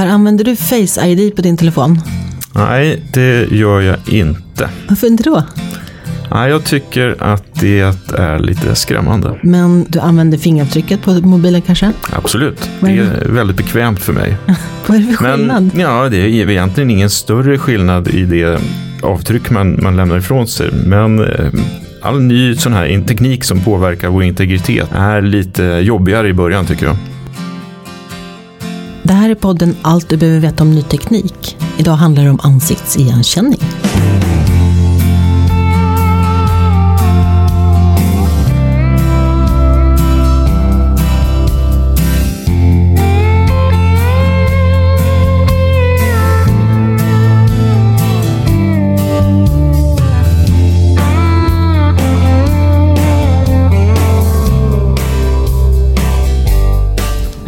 Per, använder du Face ID på din telefon? Nej, det gör jag inte. Varför inte då? Nej, jag tycker att det är lite skrämmande. Men du använder fingeravtrycket på mobilen kanske? Absolut. Det är väldigt bekvämt för mig. Vad är det för skillnad? Men ja, det är egentligen ingen större skillnad i det avtryck man, man lämnar ifrån sig. Men eh, all ny sån här teknik som påverkar vår integritet är lite jobbigare i början tycker jag. Det här är podden Allt du behöver veta om ny teknik. Idag handlar det om ansiktsigenkänning.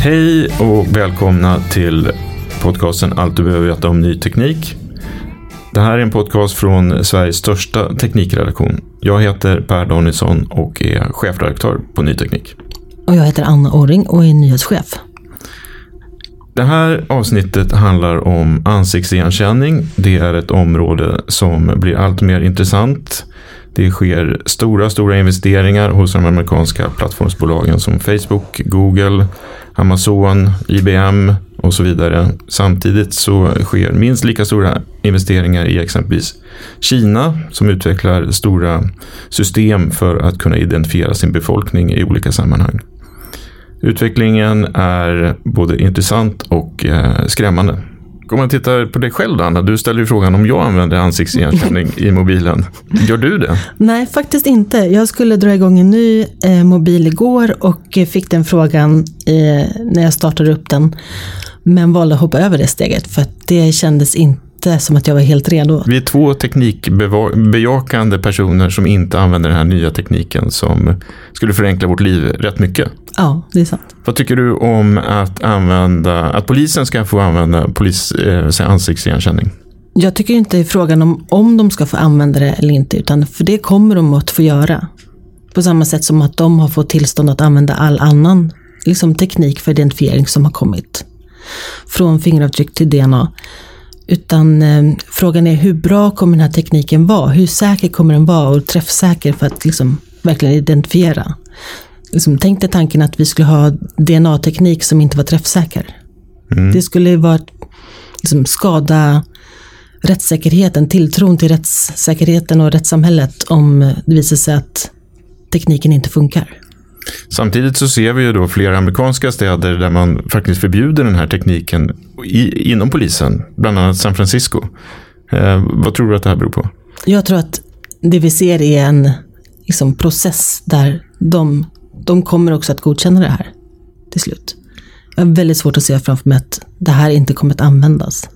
Hej och välkomna till podcasten Allt du behöver veta om ny teknik. Det här är en podcast från Sveriges största teknikredaktion. Jag heter Per Danielsson och är chefredaktör på Ny Teknik. Och jag heter Anna Orring och är nyhetschef. Det här avsnittet handlar om ansiktsigenkänning. Det är ett område som blir allt mer intressant. Det sker stora, stora investeringar hos de amerikanska plattformsbolagen som Facebook, Google, Amazon, IBM och så vidare. Samtidigt så sker minst lika stora investeringar i exempelvis Kina som utvecklar stora system för att kunna identifiera sin befolkning i olika sammanhang. Utvecklingen är både intressant och eh, skrämmande. Om man tittar på dig själv då, Anna, du ställer ju frågan om jag använder ansiktsigenkänning i mobilen. Gör du det? Nej, faktiskt inte. Jag skulle dra igång en ny eh, mobil igår och eh, fick den frågan eh, när jag startade upp den. Men valde att hoppa över det steget för att det kändes inte som att jag var helt redo. Vi är två teknikbejakande personer som inte använder den här nya tekniken som skulle förenkla vårt liv rätt mycket. Ja, det är sant. Vad tycker du om att använda, att polisen ska få använda polis, eh, ansiktsigenkänning? Jag tycker inte det är frågan om om de ska få använda det eller inte, utan för det kommer de att få göra. På samma sätt som att de har fått tillstånd att använda all annan liksom, teknik för identifiering som har kommit. Från fingeravtryck till DNA. Utan eh, frågan är hur bra kommer den här tekniken vara? Hur säker kommer den vara och träffsäker för att liksom, verkligen identifiera? Liksom, tänk dig tanken att vi skulle ha DNA-teknik som inte var träffsäker. Det skulle vara liksom, skada rättssäkerheten, tilltron till rättssäkerheten och rättssamhället om det visar sig att tekniken inte funkar. Samtidigt så ser vi ju då flera amerikanska städer där man faktiskt förbjuder den här tekniken i, inom polisen, bland annat San Francisco. Eh, vad tror du att det här beror på? Jag tror att det vi ser är en liksom, process där de, de kommer också att godkänna det här till slut. Jag har väldigt svårt att se framför mig att det här inte kommer att användas.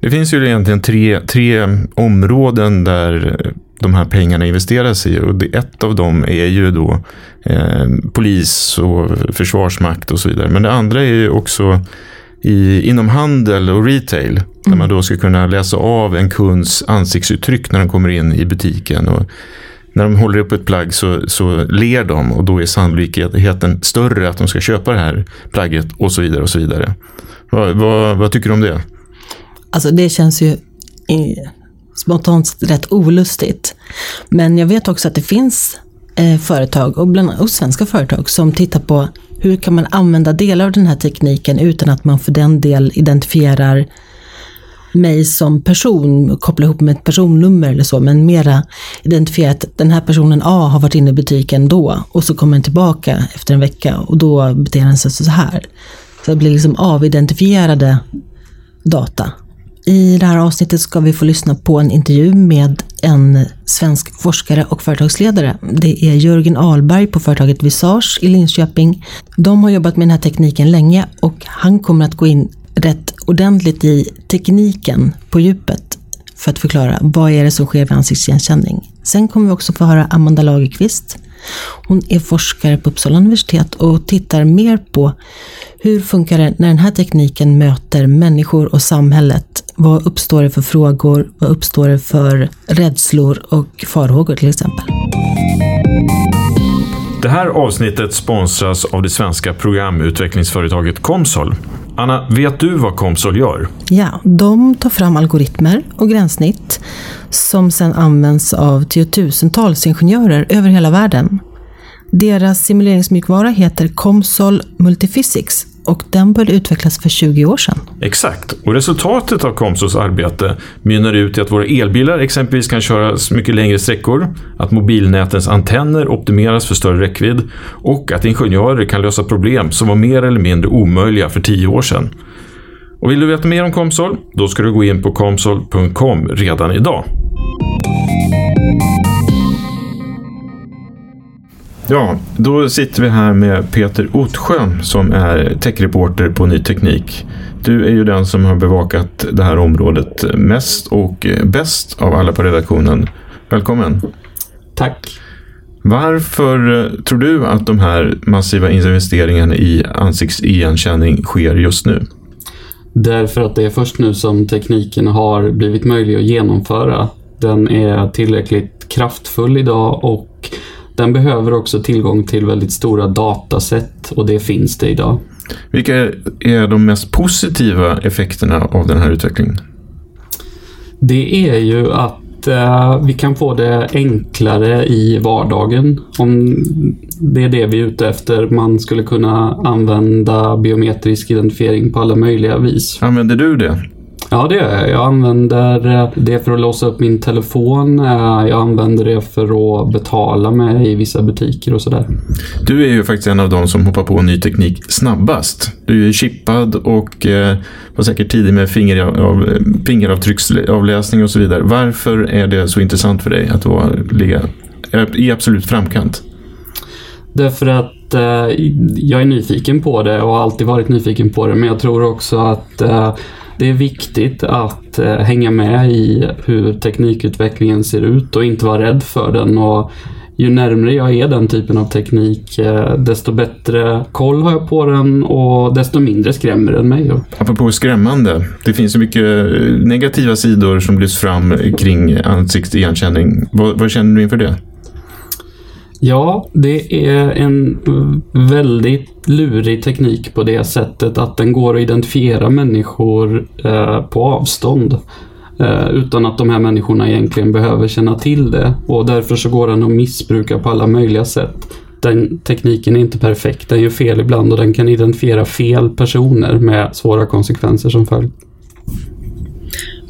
Det finns ju egentligen tre, tre områden där de här pengarna investeras i. Och det, ett av dem är ju då eh, polis och försvarsmakt och så vidare. Men det andra är ju också i, inom handel och retail. Mm. Där man då ska kunna läsa av en kunds ansiktsuttryck när de kommer in i butiken. Och när de håller upp ett plagg så, så ler de och då är sannolikheten större att de ska köpa det här plagget och så vidare. och så vidare. Vad, vad, vad tycker du om det? Alltså det känns ju spontant rätt olustigt. Men jag vet också att det finns eh, företag, och bland annat svenska företag, som tittar på hur kan man använda delar av den här tekniken utan att man för den del identifierar mig som person, koppla ihop med ett personnummer eller så, men mera identifiera att den här personen A har varit inne i butiken då och så kommer den tillbaka efter en vecka och då beter den sig så här. Så det blir liksom avidentifierade data. I det här avsnittet ska vi få lyssna på en intervju med en svensk forskare och företagsledare. Det är Jörgen Alberg på företaget Visage i Linköping. De har jobbat med den här tekniken länge och han kommer att gå in rätt ordentligt i tekniken på djupet för att förklara vad är det som sker vid ansiktsigenkänning. Sen kommer vi också få höra Amanda Lagerqvist. Hon är forskare på Uppsala universitet och tittar mer på hur funkar det när den här tekniken möter människor och samhället? Vad uppstår det för frågor? Vad uppstår det för rädslor och farhågor till exempel? Det här avsnittet sponsras av det svenska programutvecklingsföretaget Comsol. Anna, vet du vad Comsol gör? Ja, de tar fram algoritmer och gränssnitt som sedan används av tiotusentals ingenjörer över hela världen. Deras simuleringsmjukvara heter Comsol Multiphysics och den började utvecklas för 20 år sedan. Exakt, och resultatet av Comsos arbete mynnar ut i att våra elbilar exempelvis kan köras mycket längre sträckor, att mobilnätens antenner optimeras för större räckvidd och att ingenjörer kan lösa problem som var mer eller mindre omöjliga för 10 år sedan. Och vill du veta mer om Comsol? Då ska du gå in på comsol.com redan idag. Ja, då sitter vi här med Peter Otsjö som är techreporter på Ny Teknik. Du är ju den som har bevakat det här området mest och bäst av alla på redaktionen. Välkommen! Tack! Varför tror du att de här massiva investeringarna i ansiktsigenkänning sker just nu? Därför att det är först nu som tekniken har blivit möjlig att genomföra. Den är tillräckligt kraftfull idag och den behöver också tillgång till väldigt stora dataset och det finns det idag. Vilka är de mest positiva effekterna av den här utvecklingen? Det är ju att uh, vi kan få det enklare i vardagen. Om det är det vi är ute efter. Man skulle kunna använda biometrisk identifiering på alla möjliga vis. Använder du det? Ja, det gör jag. Jag använder eh, det för att låsa upp min telefon. Eh, jag använder det för att betala med i vissa butiker och sådär. Du är ju faktiskt en av de som hoppar på ny teknik snabbast. Du är chippad och eh, var säkert tidig med fingerav, fingeravtrycksavläsning och så vidare. Varför är det så intressant för dig att vara, ligga i absolut framkant? Därför att eh, jag är nyfiken på det och har alltid varit nyfiken på det. Men jag tror också att eh, det är viktigt att eh, hänga med i hur teknikutvecklingen ser ut och inte vara rädd för den. Och ju närmre jag är den typen av teknik, eh, desto bättre koll har jag på den och desto mindre skrämmer den mig. Apropå skrämmande, det finns så mycket eh, negativa sidor som lyfts fram kring ansiktsigenkänning. Vad, vad känner du inför det? Ja, det är en väldigt lurig teknik på det sättet att den går att identifiera människor eh, på avstånd. Eh, utan att de här människorna egentligen behöver känna till det. Och därför så går den att missbruka på alla möjliga sätt. Den tekniken är inte perfekt, den gör fel ibland och den kan identifiera fel personer med svåra konsekvenser som följd.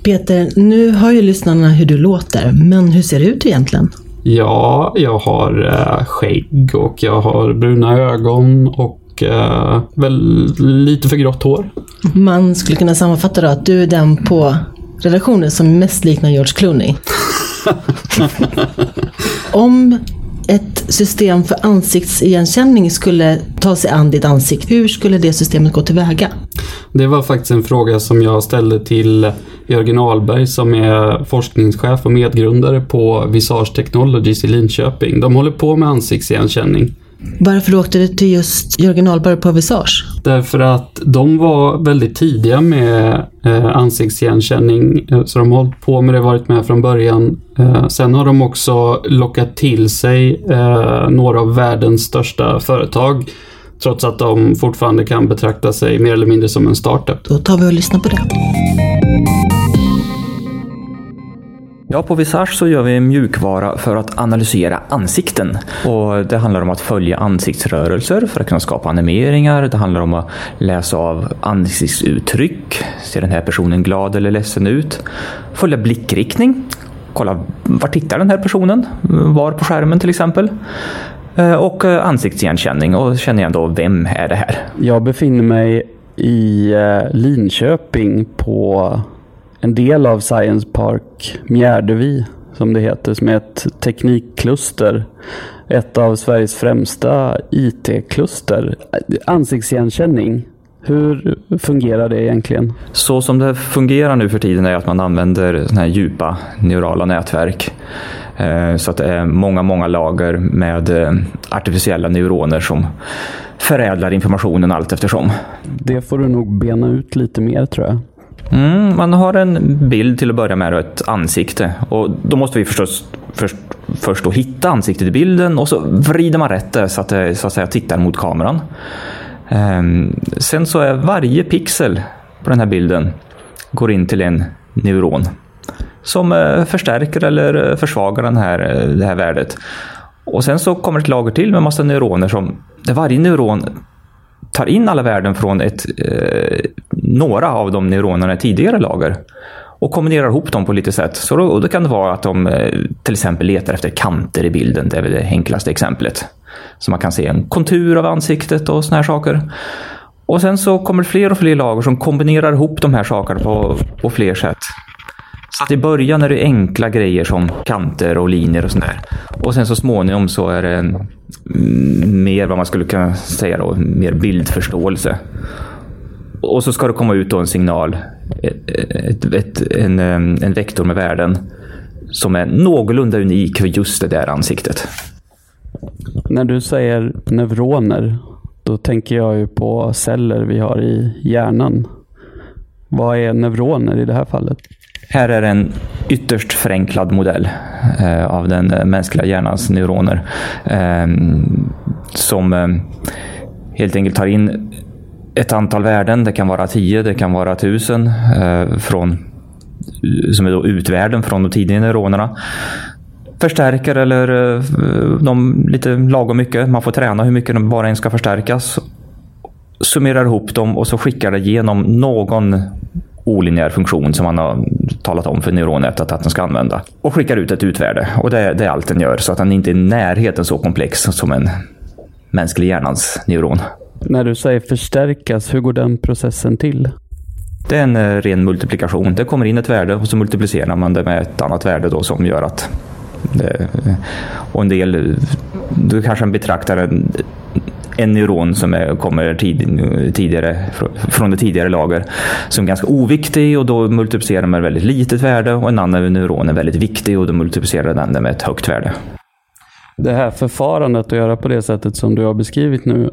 Peter, nu hör ju lyssnarna hur du låter, men hur ser det ut egentligen? Ja, jag har äh, skägg och jag har bruna ögon och äh, väl lite för grått hår. Man skulle kunna sammanfatta då att du är den på redaktionen som mest liknar George Clooney. Om ett system för ansiktsigenkänning skulle ta sig an ditt ansikte, hur skulle det systemet gå tillväga? Det var faktiskt en fråga som jag ställde till Jörgen Ahlberg som är forskningschef och medgrundare på Visage Technologies i Linköping. De håller på med ansiktsigenkänning. Varför åkte du till just Jörgen Ahlberg på Visage? Därför att de var väldigt tidiga med eh, ansiktsigenkänning. Eh, så de har hållit på med det, varit med från början. Eh, sen har de också lockat till sig eh, några av världens största företag. Trots att de fortfarande kan betrakta sig mer eller mindre som en startup. Då tar vi och lyssnar på det. Ja, på Visage så gör vi en mjukvara för att analysera ansikten. Och det handlar om att följa ansiktsrörelser för att kunna skapa animeringar. Det handlar om att läsa av ansiktsuttryck. Ser den här personen glad eller ledsen ut? Följa blickriktning. Kolla var tittar den här personen? Var på skärmen till exempel. Eh, och eh, ansiktsigenkänning och känner igen då vem är det här? Jag befinner mig i eh, Linköping på en del av Science Park Mjärdevi som det heter, som är ett teknikkluster. Ett av Sveriges främsta IT-kluster. Ansiktsigenkänning, hur fungerar det egentligen? Så som det fungerar nu för tiden är att man använder såna här djupa neurala nätverk. Eh, Så att det är många, många lager med eh, artificiella neuroner som förädlar informationen allt eftersom. Det får du nog bena ut lite mer tror jag. Mm, man har en bild till att börja med och ett ansikte. Och då måste vi förstås först, först då hitta ansiktet i bilden och så vrider man rätt det så att det så att säga tittar mot kameran. Ehm, sen så är varje pixel på den här bilden går in till en neuron som eh, förstärker eller eh, försvagar den här, eh, det här värdet. Och sen så kommer ett lager till med massa neuroner som där varje neuron tar in alla värden från ett, eh, några av de neuronerna i tidigare lager och kombinerar ihop dem på lite sätt. Så då, då kan det vara att de eh, till exempel letar efter kanter i bilden. Det är väl det enklaste exemplet. Så man kan se en kontur av ansiktet och såna här saker. Och sen så kommer det fler och fler lager som kombinerar ihop de här sakerna på, på fler sätt. Så att i början är det enkla grejer som kanter och linjer och sånt där. Och sen så småningom så är det mm, mer vad man skulle kunna säga då, mer bildförståelse. Och så ska det komma ut då en signal, ett, ett, en, en vektor med värden som är någorlunda unik för just det där ansiktet. När du säger neuroner, då tänker jag ju på celler vi har i hjärnan. Vad är neuroner i det här fallet? Här är en ytterst förenklad modell eh, av den eh, mänskliga hjärnans neuroner. Eh, som eh, helt enkelt tar in ett antal värden. Det kan vara 10, det kan vara 1000. Eh, från, som är då utvärden från de tidiga neuronerna. Förstärker eller eh, de lite lagom mycket. Man får träna hur mycket de bara en ska förstärkas. Summerar ihop dem och så skickar det genom någon olinjär funktion som man har talat om för neuronnätet att den ska använda. Och skickar ut ett utvärde. Och det, det är allt den gör. Så att den inte är i närheten så komplex som en mänsklig hjärnans neuron. När du säger förstärkas, hur går den processen till? Det är en eh, ren multiplikation. Det kommer in ett värde och så multiplicerar man det med ett annat värde då som gör att det, och en del, du kanske betraktar en, en neuron som är, kommer tid, tidigare, från det tidigare lager som är ganska oviktig och då multiplicerar man väldigt litet värde och en annan neuron är väldigt viktig och då multiplicerar den med ett högt värde. Det här förfarandet att göra på det sättet som du har beskrivit nu,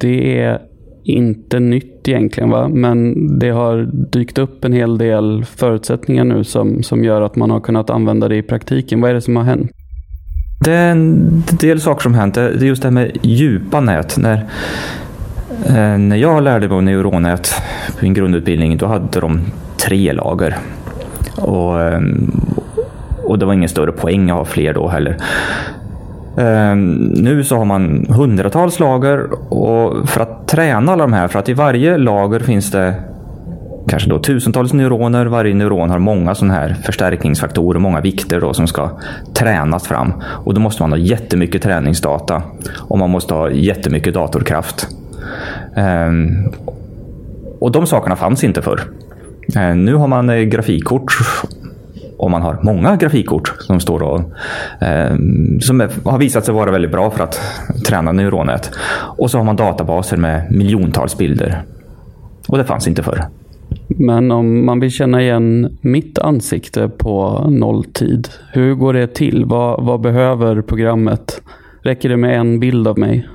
det är inte nytt egentligen va? Men det har dykt upp en hel del förutsättningar nu som, som gör att man har kunnat använda det i praktiken. Vad är det som har hänt? Det är en del saker som hänt. Det är just det här med djupa nät. När, eh, när jag lärde mig om neuronnät på min grundutbildning, då hade de tre lager. Och, eh, och det var ingen större poäng att ha fler då heller. Eh, nu så har man hundratals lager och för att träna alla de här, för att i varje lager finns det kanske då tusentals neuroner. Varje neuron har många sådana här förstärkningsfaktorer, många vikter då som ska tränas fram. Och då måste man ha jättemycket träningsdata och man måste ha jättemycket datorkraft. Ehm, och de sakerna fanns inte förr. Eh, Nu har man eh, grafikkort och man har många grafikkort som står och eh, som är, har visat sig vara väldigt bra för att träna neuronnät. Och så har man databaser med miljontals bilder. Och det fanns inte förr. Men om man vill känna igen mitt ansikte på nolltid, hur går det till? Vad, vad behöver programmet? Räcker det med en bild av mig?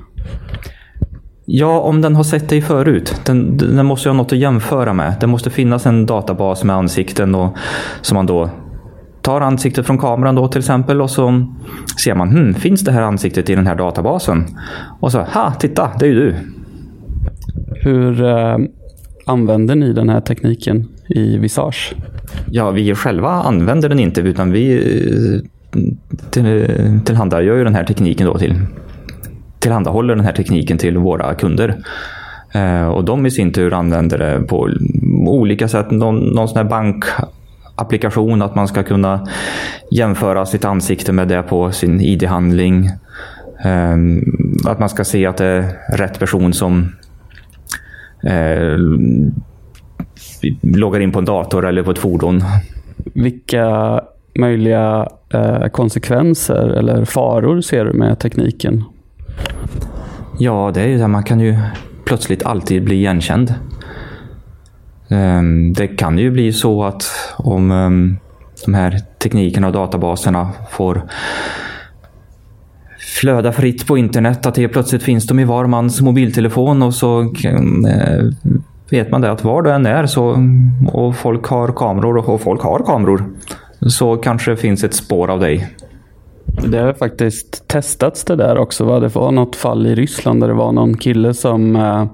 Ja, om den har sett dig förut. Den, den måste ju ha något att jämföra med. Det måste finnas en databas med ansikten och, som man då tar ansiktet från kameran då till exempel och så ser man, hmm, finns det här ansiktet i den här databasen? Och så, ha, titta, det är ju du. Hur eh, använder ni den här tekniken i Visage? Ja, vi själva använder den inte utan vi eh, till, eh, tillhandagör ju den här tekniken då till tillhandahåller den här tekniken till våra kunder. Eh, och de i sin tur använder det på olika sätt. Någon, någon sån här bankapplikation, att man ska kunna jämföra sitt ansikte med det på sin ID-handling. Eh, att man ska se att det är rätt person som eh, loggar in på en dator eller på ett fordon. Vilka möjliga eh, konsekvenser eller faror ser du med tekniken? Ja, det är ju det. Man kan ju plötsligt alltid bli igenkänd. Ehm, det kan ju bli så att om ehm, de här teknikerna och databaserna får flöda fritt på internet, att det plötsligt finns de i var mans mobiltelefon och så mm, eh, vet man det att var du än är så, och folk har kameror och folk har kameror så kanske det finns ett spår av dig. Det har faktiskt testats det där också. Va? Det var något fall i Ryssland där det var någon kille som eh,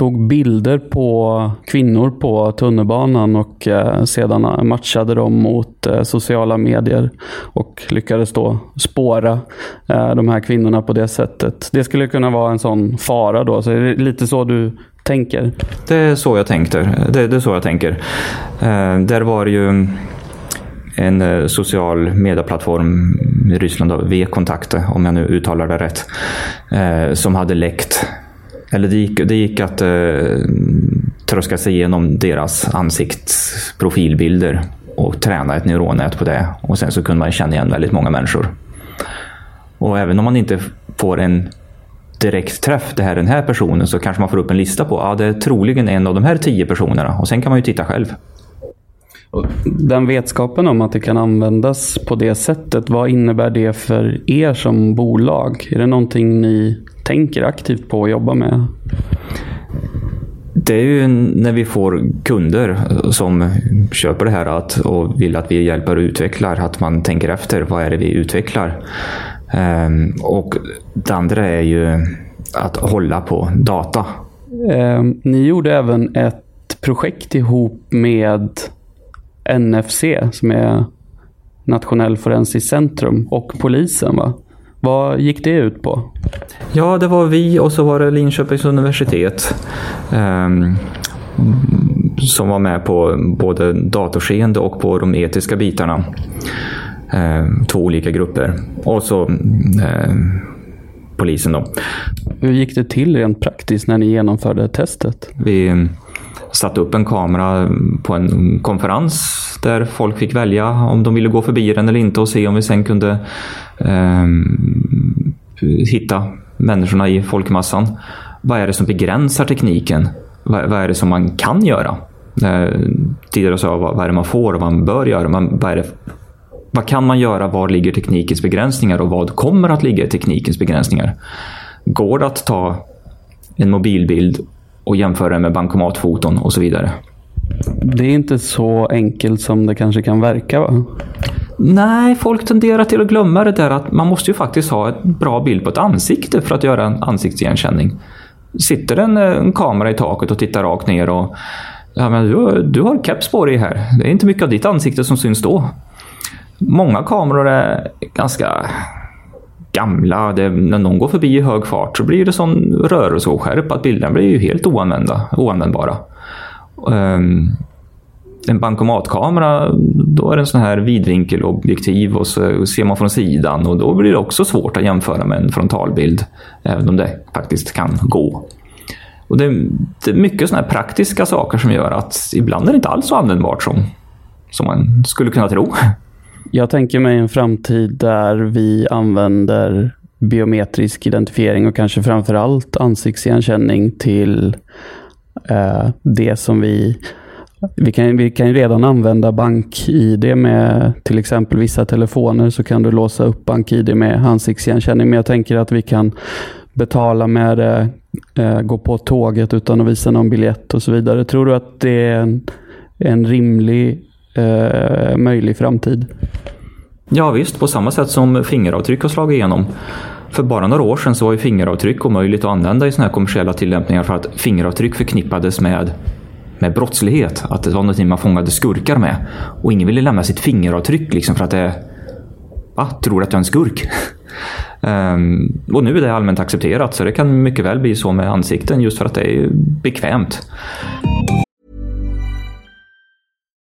tog bilder på kvinnor på tunnelbanan och eh, sedan eh, matchade dem mot eh, sociala medier och lyckades då spåra de här kvinnorna på det sättet. Det skulle kunna vara en sån fara då. Så är det lite så du tänker? Det är så jag tänker. Det, det är så jag tänker. Där var det ju en social medieplattform i Ryssland, V-kontakte om jag nu uttalar det rätt, som hade läckt. Eller det gick, det gick att eh, tröska sig igenom deras ansiktsprofilbilder och träna ett neuronnät på det. Och sen så kunde man känna igen väldigt många människor. Och även om man inte får en direkt träff, det här är den här personen, så kanske man får upp en lista på, ja det är troligen en av de här tio personerna. Och sen kan man ju titta själv. Den vetskapen om att det kan användas på det sättet, vad innebär det för er som bolag? Är det någonting ni tänker aktivt på att jobba med? Det är ju när vi får kunder som köper det här att, och vill att vi hjälper och utvecklar, att man tänker efter. Vad är det vi utvecklar? Um, och det andra är ju att hålla på data. Um, ni gjorde även ett projekt ihop med NFC som är Nationell forensiskt centrum och polisen va? Vad gick det ut på? Ja, det var vi och så var det Linköpings universitet. Um, som var med på både datorskeende och på de etiska bitarna. Um, två olika grupper. Och så um, polisen då. Hur gick det till rent praktiskt när ni genomförde testet? Vi satte upp en kamera på en konferens där folk fick välja om de ville gå förbi den eller inte och se om vi sen kunde eh, hitta människorna i folkmassan. Vad är det som begränsar tekniken? Vad, vad är det som man kan göra? Eh, tidigare sa jag vad, vad är det man får och vad man bör göra. Man, vad, är det, vad kan man göra? Var ligger teknikens begränsningar och vad kommer att ligga i teknikens begränsningar? Går det att ta en mobilbild och jämföra med bankomatfoton och så vidare? Det är inte så enkelt som det kanske kan verka va? Nej, folk tenderar till att glömma det där att man måste ju faktiskt ha en bra bild på ett ansikte för att göra en ansiktsigenkänning. Sitter en, en kamera i taket och tittar rakt ner och ja, men du, du har keps på dig här. Det är inte mycket av ditt ansikte som syns då. Många kameror är ganska gamla. Det, när någon går förbi i hög fart så blir det sån rörelseoskärp att bilderna blir ju helt oanvända, oanvändbara. Um, en bankomatkamera, då är det en sån här vidvinkelobjektiv och så ser man från sidan och då blir det också svårt att jämföra med en frontalbild. Även om det faktiskt kan gå. Och det, är, det är mycket såna här praktiska saker som gör att ibland är det inte alls så användbart som, som man skulle kunna tro. Jag tänker mig en framtid där vi använder biometrisk identifiering och kanske framförallt ansiktsigenkänning till eh, det som vi vi kan, vi kan redan använda bank-id med till exempel vissa telefoner så kan du låsa upp bank-id med ansiktsigenkänning. Men jag tänker att vi kan betala med det, eh, gå på tåget utan att visa någon biljett och så vidare. Tror du att det är en, en rimlig, eh, möjlig framtid? Ja visst, på samma sätt som fingeravtryck har slagit igenom. För bara några år sedan så var ju fingeravtryck omöjligt att använda i sådana här kommersiella tillämpningar för att fingeravtryck förknippades med, med brottslighet. Att det var någonting man fångade skurkar med. Och ingen ville lämna sitt fingeravtryck liksom för att det Va? Tror att jag är en skurk? um, och nu är det allmänt accepterat så det kan mycket väl bli så med ansikten just för att det är bekvämt.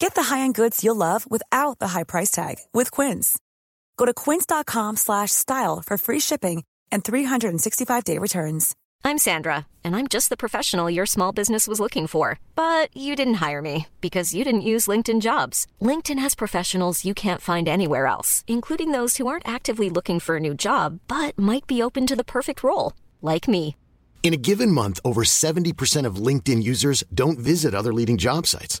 Get the high-end goods you'll love without the high price tag with Quince. Go to quince.com slash style for free shipping and 365-day returns. I'm Sandra, and I'm just the professional your small business was looking for. But you didn't hire me because you didn't use LinkedIn Jobs. LinkedIn has professionals you can't find anywhere else, including those who aren't actively looking for a new job but might be open to the perfect role, like me. In a given month, over 70% of LinkedIn users don't visit other leading job sites.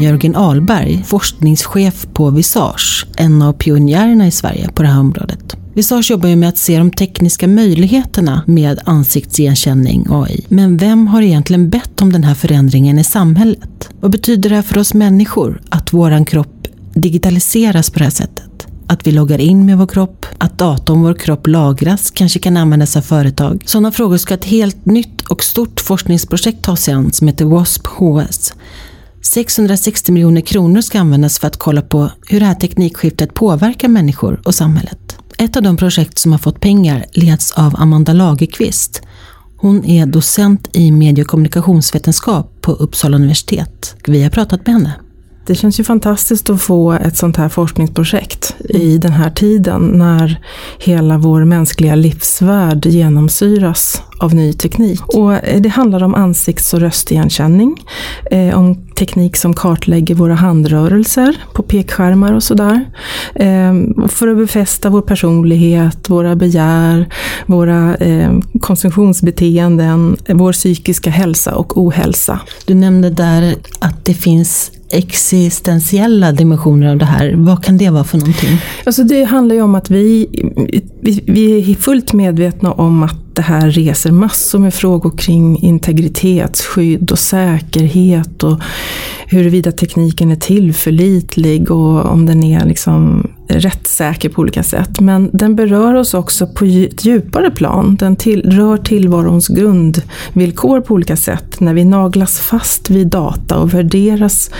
Jörgen Ahlberg, forskningschef på Visage, en av pionjärerna i Sverige på det här området. Visage jobbar ju med att se de tekniska möjligheterna med ansiktsigenkänning, AI. Men vem har egentligen bett om den här förändringen i samhället? Vad betyder det här för oss människor, att våran kropp digitaliseras på det här sättet? Att vi loggar in med vår kropp, att data om vår kropp lagras, kanske kan användas av företag. Sådana frågor ska ett helt nytt och stort forskningsprojekt ta sig an som heter WASP-HS. 660 miljoner kronor ska användas för att kolla på hur det här teknikskiftet påverkar människor och samhället. Ett av de projekt som har fått pengar leds av Amanda Lagerqvist. Hon är docent i medie och kommunikationsvetenskap på Uppsala universitet. Vi har pratat med henne. Det känns ju fantastiskt att få ett sånt här forskningsprojekt i den här tiden när hela vår mänskliga livsvärld genomsyras av ny teknik. Och det handlar om ansikts och röstigenkänning, eh, om teknik som kartlägger våra handrörelser på pekskärmar och sådär. Eh, och för att befästa vår personlighet, våra begär, våra eh, konsumtionsbeteenden, vår psykiska hälsa och ohälsa. Du nämnde där att det finns existentiella dimensioner av det här. Vad kan det vara för någonting? Alltså det handlar ju om att vi, vi, vi är fullt medvetna om att det här reser massor med frågor kring integritetsskydd och säkerhet och huruvida tekniken är tillförlitlig och om den är liksom rättssäker på olika sätt. Men den berör oss också på ett djupare plan. Den till, rör tillvarons grundvillkor på olika sätt. När vi naglas fast vid data och värderas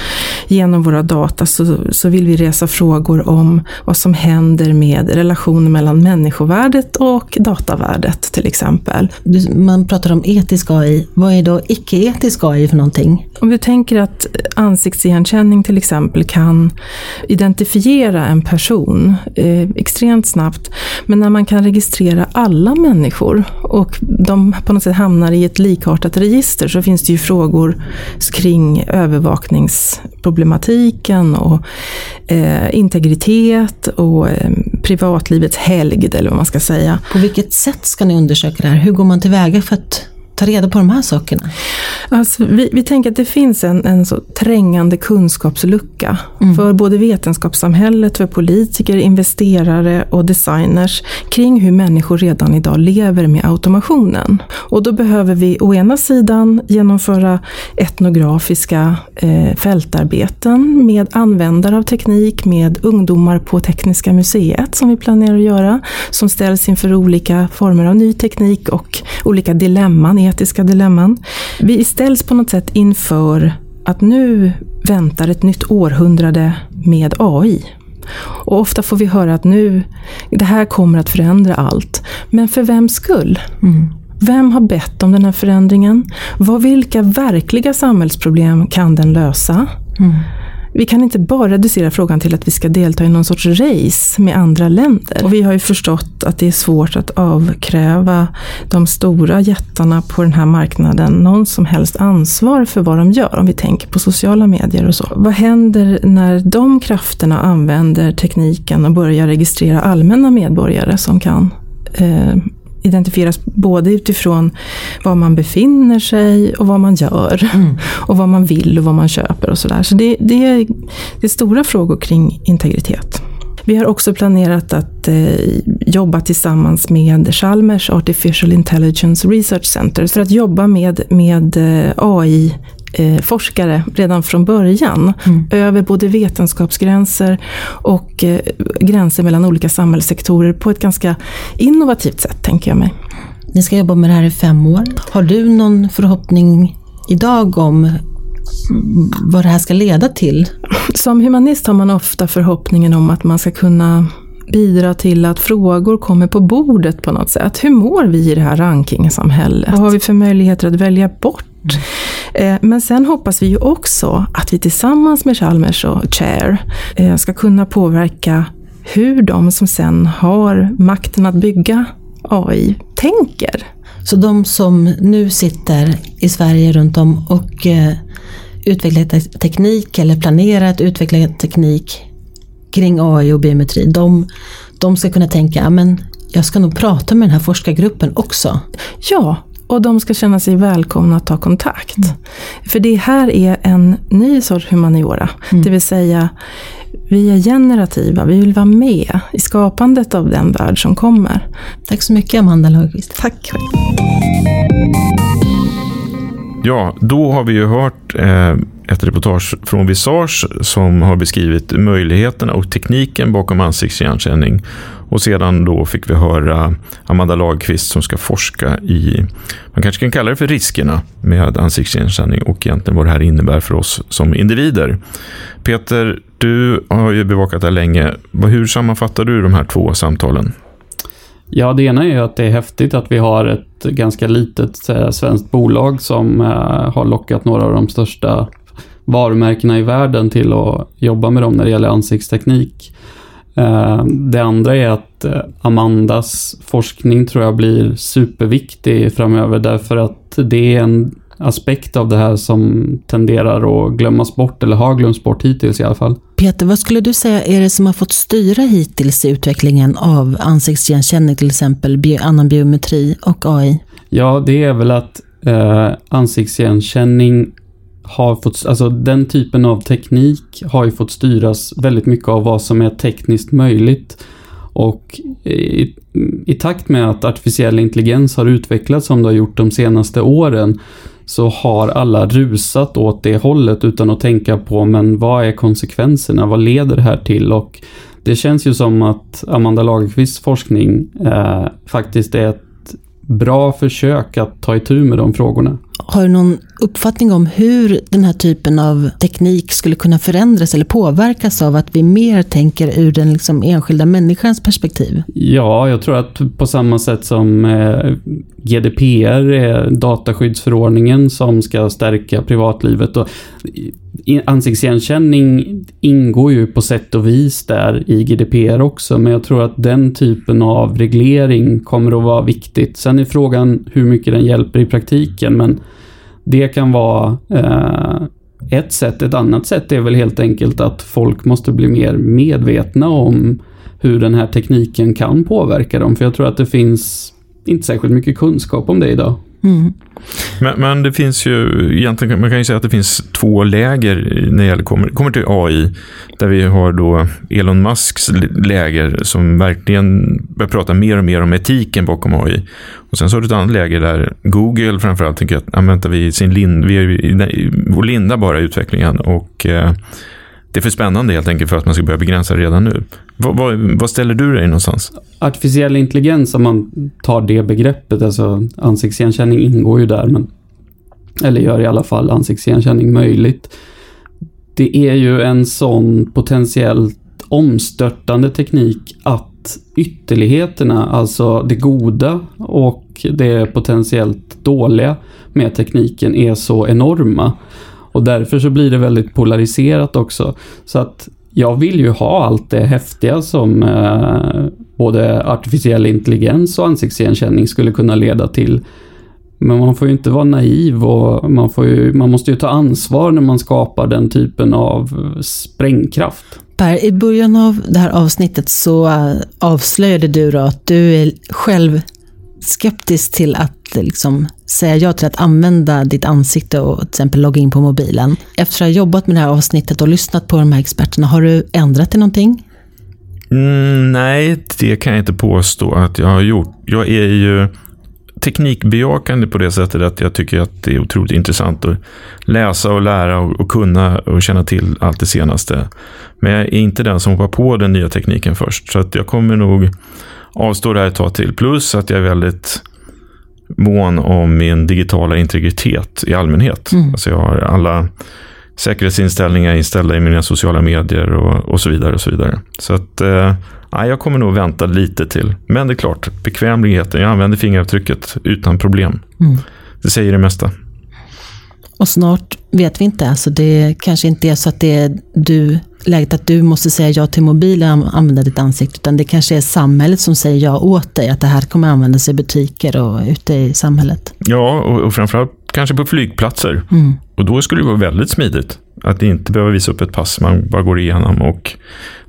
genom våra data så, så vill vi resa frågor om vad som händer med relationen mellan människovärdet och datavärdet till exempel. Man pratar om etisk AI. Vad är då icke-etisk AI för någonting? Om du tänker att ansiktsigenkänning till exempel kan identifiera en person eh, extremt snabbt. Men när man kan registrera alla människor och de på något sätt hamnar i ett likartat register så finns det ju frågor kring övervakningsproblematiken och eh, integritet och eh, privatlivets helgd eller vad man ska säga. På vilket sätt ska ni undersöka det här? Hur går man tillväga för att ta reda på de här sakerna? Alltså, vi, vi tänker att det finns en, en så trängande kunskapslucka mm. för både vetenskapssamhället, för politiker, investerare och designers kring hur människor redan idag lever med automationen. Och då behöver vi å ena sidan genomföra etnografiska eh, fältarbeten med användare av teknik, med ungdomar på Tekniska museet som vi planerar att göra, som ställs inför olika former av ny teknik och olika dilemman etiska dilemman. Vi ställs på något sätt inför att nu väntar ett nytt århundrade med AI. Och ofta får vi höra att nu, det här kommer att förändra allt. Men för vems skull? Mm. Vem har bett om den här förändringen? Vad, vilka verkliga samhällsproblem kan den lösa? Mm. Vi kan inte bara reducera frågan till att vi ska delta i någon sorts race med andra länder. Och vi har ju förstått att det är svårt att avkräva de stora jättarna på den här marknaden någon som helst ansvar för vad de gör, om vi tänker på sociala medier och så. Vad händer när de krafterna använder tekniken och börjar registrera allmänna medborgare som kan eh, identifieras både utifrån var man befinner sig och vad man gör. Mm. Och vad man vill och vad man köper och sådär. Så det, det, är, det är stora frågor kring integritet. Vi har också planerat att eh, jobba tillsammans med Chalmers Artificial Intelligence Research Center för att jobba med, med eh, AI forskare redan från början. Mm. Över både vetenskapsgränser och eh, gränser mellan olika samhällssektorer på ett ganska innovativt sätt, tänker jag mig. Ni ska jobba med det här i fem år. Har du någon förhoppning idag om vad det här ska leda till? Som humanist har man ofta förhoppningen om att man ska kunna bidra till att frågor kommer på bordet på något sätt. Hur mår vi i det här rankingsamhället? Vad har vi för möjligheter att välja bort? Mm. Men sen hoppas vi ju också att vi tillsammans med Chalmers och Chair eh, ska kunna påverka hur de som sen har makten att bygga AI tänker. Så de som nu sitter i Sverige runt om och eh, utvecklar teknik eller planerar att utveckla teknik kring AI och biometri, de, de ska kunna tänka, men jag ska nog prata med den här forskargruppen också. Ja, och de ska känna sig välkomna att ta kontakt. Mm. För det här är en ny sorts humaniora. Mm. Det vill säga, vi är generativa, vi vill vara med i skapandet av den värld som kommer. Tack så mycket Amanda Löfqvist. Tack själv. Ja, då har vi ju hört eh, ett reportage från Visage som har beskrivit möjligheterna och tekniken bakom ansiktsigenkänning. Och sedan då fick vi höra Amanda Lagqvist som ska forska i, man kanske kan kalla det för riskerna med ansiktsigenkänning och egentligen vad det här innebär för oss som individer. Peter, du har ju bevakat det här länge. Hur sammanfattar du de här två samtalen? Ja, det ena är ju att det är häftigt att vi har ett ganska litet eh, svenskt bolag som eh, har lockat några av de största varumärkena i världen till att jobba med dem när det gäller ansiktsteknik. Eh, det andra är att eh, Amandas forskning tror jag blir superviktig framöver därför att det är en aspekt av det här som tenderar att glömmas bort eller har glömts bort hittills i alla fall. Peter, vad skulle du säga är det som har fått styra hittills i utvecklingen av ansiktsigenkänning, till exempel annan biometri och AI? Ja, det är väl att eh, ansiktsigenkänning har fått, alltså den typen av teknik har ju fått styras väldigt mycket av vad som är tekniskt möjligt. Och i, i takt med att artificiell intelligens har utvecklats som det har gjort de senaste åren så har alla rusat åt det hållet utan att tänka på men vad är konsekvenserna, vad leder det här till? Och Det känns ju som att Amanda Lagerqvists forskning eh, faktiskt är ett bra försök att ta itu med de frågorna. Har du någon uppfattning om hur den här typen av teknik skulle kunna förändras eller påverkas av att vi mer tänker ur den liksom enskilda människans perspektiv? Ja, jag tror att på samma sätt som eh, GDPR dataskyddsförordningen som ska stärka privatlivet. Och ansiktsigenkänning ingår ju på sätt och vis där i GDPR också, men jag tror att den typen av reglering kommer att vara viktigt. Sen är frågan hur mycket den hjälper i praktiken, men det kan vara eh, ett sätt. Ett annat sätt är väl helt enkelt att folk måste bli mer medvetna om hur den här tekniken kan påverka dem. För jag tror att det finns inte särskilt mycket kunskap om det idag. Mm. Men, men, det finns ju, egentligen, man kan ju säga att det finns två läger när det gäller, kommer, kommer till AI. Där vi har då Elon Musks läger som verkligen börjar prata mer och mer om etiken bakom AI. Och sen så har du ett annat läger där Google framförallt tänker att vänta, vi, sin lind, vi är vår linda bara i utvecklingen. Och eh, det är för spännande helt enkelt för att man ska börja begränsa det redan nu. Vad, vad, vad, ställer du dig någonstans? Artificiell intelligens, om man tar det begreppet, alltså ansiktsigenkänning ingår ju där, men, eller gör i alla fall ansiktsigenkänning möjligt. Det är ju en sån potentiellt omstörtande teknik att ytterligheterna, alltså det goda och det potentiellt dåliga med tekniken är så enorma. Och därför så blir det väldigt polariserat också. Så att jag vill ju ha allt det häftiga som eh, både artificiell intelligens och ansiktsigenkänning skulle kunna leda till. Men man får ju inte vara naiv och man, får ju, man måste ju ta ansvar när man skapar den typen av sprängkraft. Per, i början av det här avsnittet så eh, avslöjade du då att du är själv skeptisk till att liksom säga ja till att använda ditt ansikte och till exempel logga in på mobilen. Efter att ha jobbat med det här avsnittet och lyssnat på de här experterna, har du ändrat dig någonting? Mm, nej, det kan jag inte påstå att jag har gjort. Jag är ju teknikbejakande på det sättet att jag tycker att det är otroligt intressant att läsa och lära och, och kunna och känna till allt det senaste. Men jag är inte den som hoppar på den nya tekniken först. Så att jag kommer nog avstå det här ett tag till. Plus att jag är väldigt mån om min digitala integritet i allmänhet. Mm. Alltså jag har alla säkerhetsinställningar inställda i mina sociala medier och, och så vidare. och Så vidare. Så att, eh, jag kommer nog vänta lite till. Men det är klart, bekvämligheten. Jag använder fingeravtrycket utan problem. Mm. Det säger det mesta. Och snart vet vi inte. Alltså det kanske inte är så att det är du, läget att du måste säga ja till mobilen och använda ditt ansikte. Utan det kanske är samhället som säger ja åt dig. Att det här kommer användas i butiker och ute i samhället. Ja, och, och framförallt kanske på flygplatser. Mm. Och då skulle det vara väldigt smidigt. Att inte behöva visa upp ett pass man bara går igenom. Och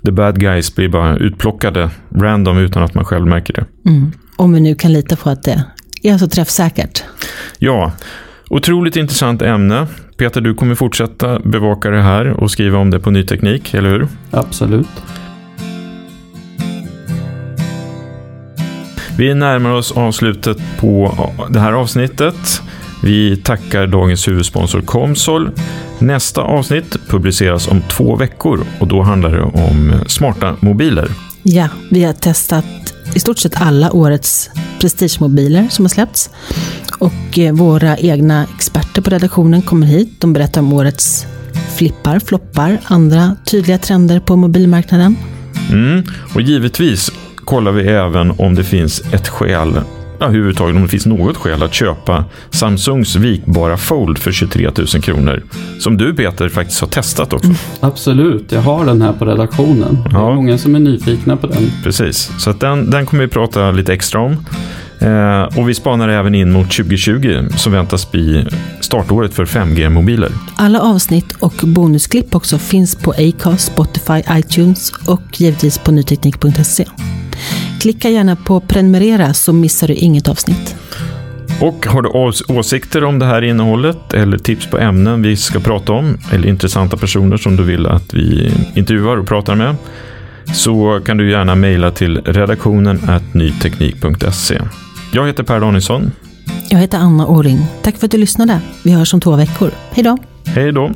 the bad guys blir bara utplockade random utan att man själv märker det. Mm. Om vi nu kan lita på att det är så träffsäkert. Ja, Otroligt intressant ämne. Peter, du kommer fortsätta bevaka det här och skriva om det på Ny Teknik, eller hur? Absolut. Vi närmar oss avslutet på det här avsnittet. Vi tackar dagens huvudsponsor Comsol. Nästa avsnitt publiceras om två veckor och då handlar det om smarta mobiler. Ja, vi har testat i stort sett alla årets prestigemobiler som har släppts. Och eh, våra egna experter på redaktionen kommer hit. De berättar om årets flippar, floppar, andra tydliga trender på mobilmarknaden. Mm, och givetvis kollar vi även om det finns ett skäl ja, överhuvudtaget om det finns något skäl att köpa Samsungs vikbara Fold för 23 000 kronor. Som du Peter faktiskt har testat också. Mm, absolut, jag har den här på redaktionen. Det är många som är nyfikna på den. Precis, så den, den kommer vi prata lite extra om. Eh, och vi spanar även in mot 2020 som väntas bli startåret för 5G-mobiler. Alla avsnitt och bonusklipp också finns på Acast, Spotify, iTunes och givetvis på nyteknik.se. Klicka gärna på prenumerera så missar du inget avsnitt. Och har du åsikter om det här innehållet eller tips på ämnen vi ska prata om eller intressanta personer som du vill att vi intervjuar och pratar med så kan du gärna mejla till redaktionen nyteknik.se. Jag heter Per Danielsson. Jag heter Anna Åring. Tack för att du lyssnade. Vi hörs om två veckor. Hej då! Hej då!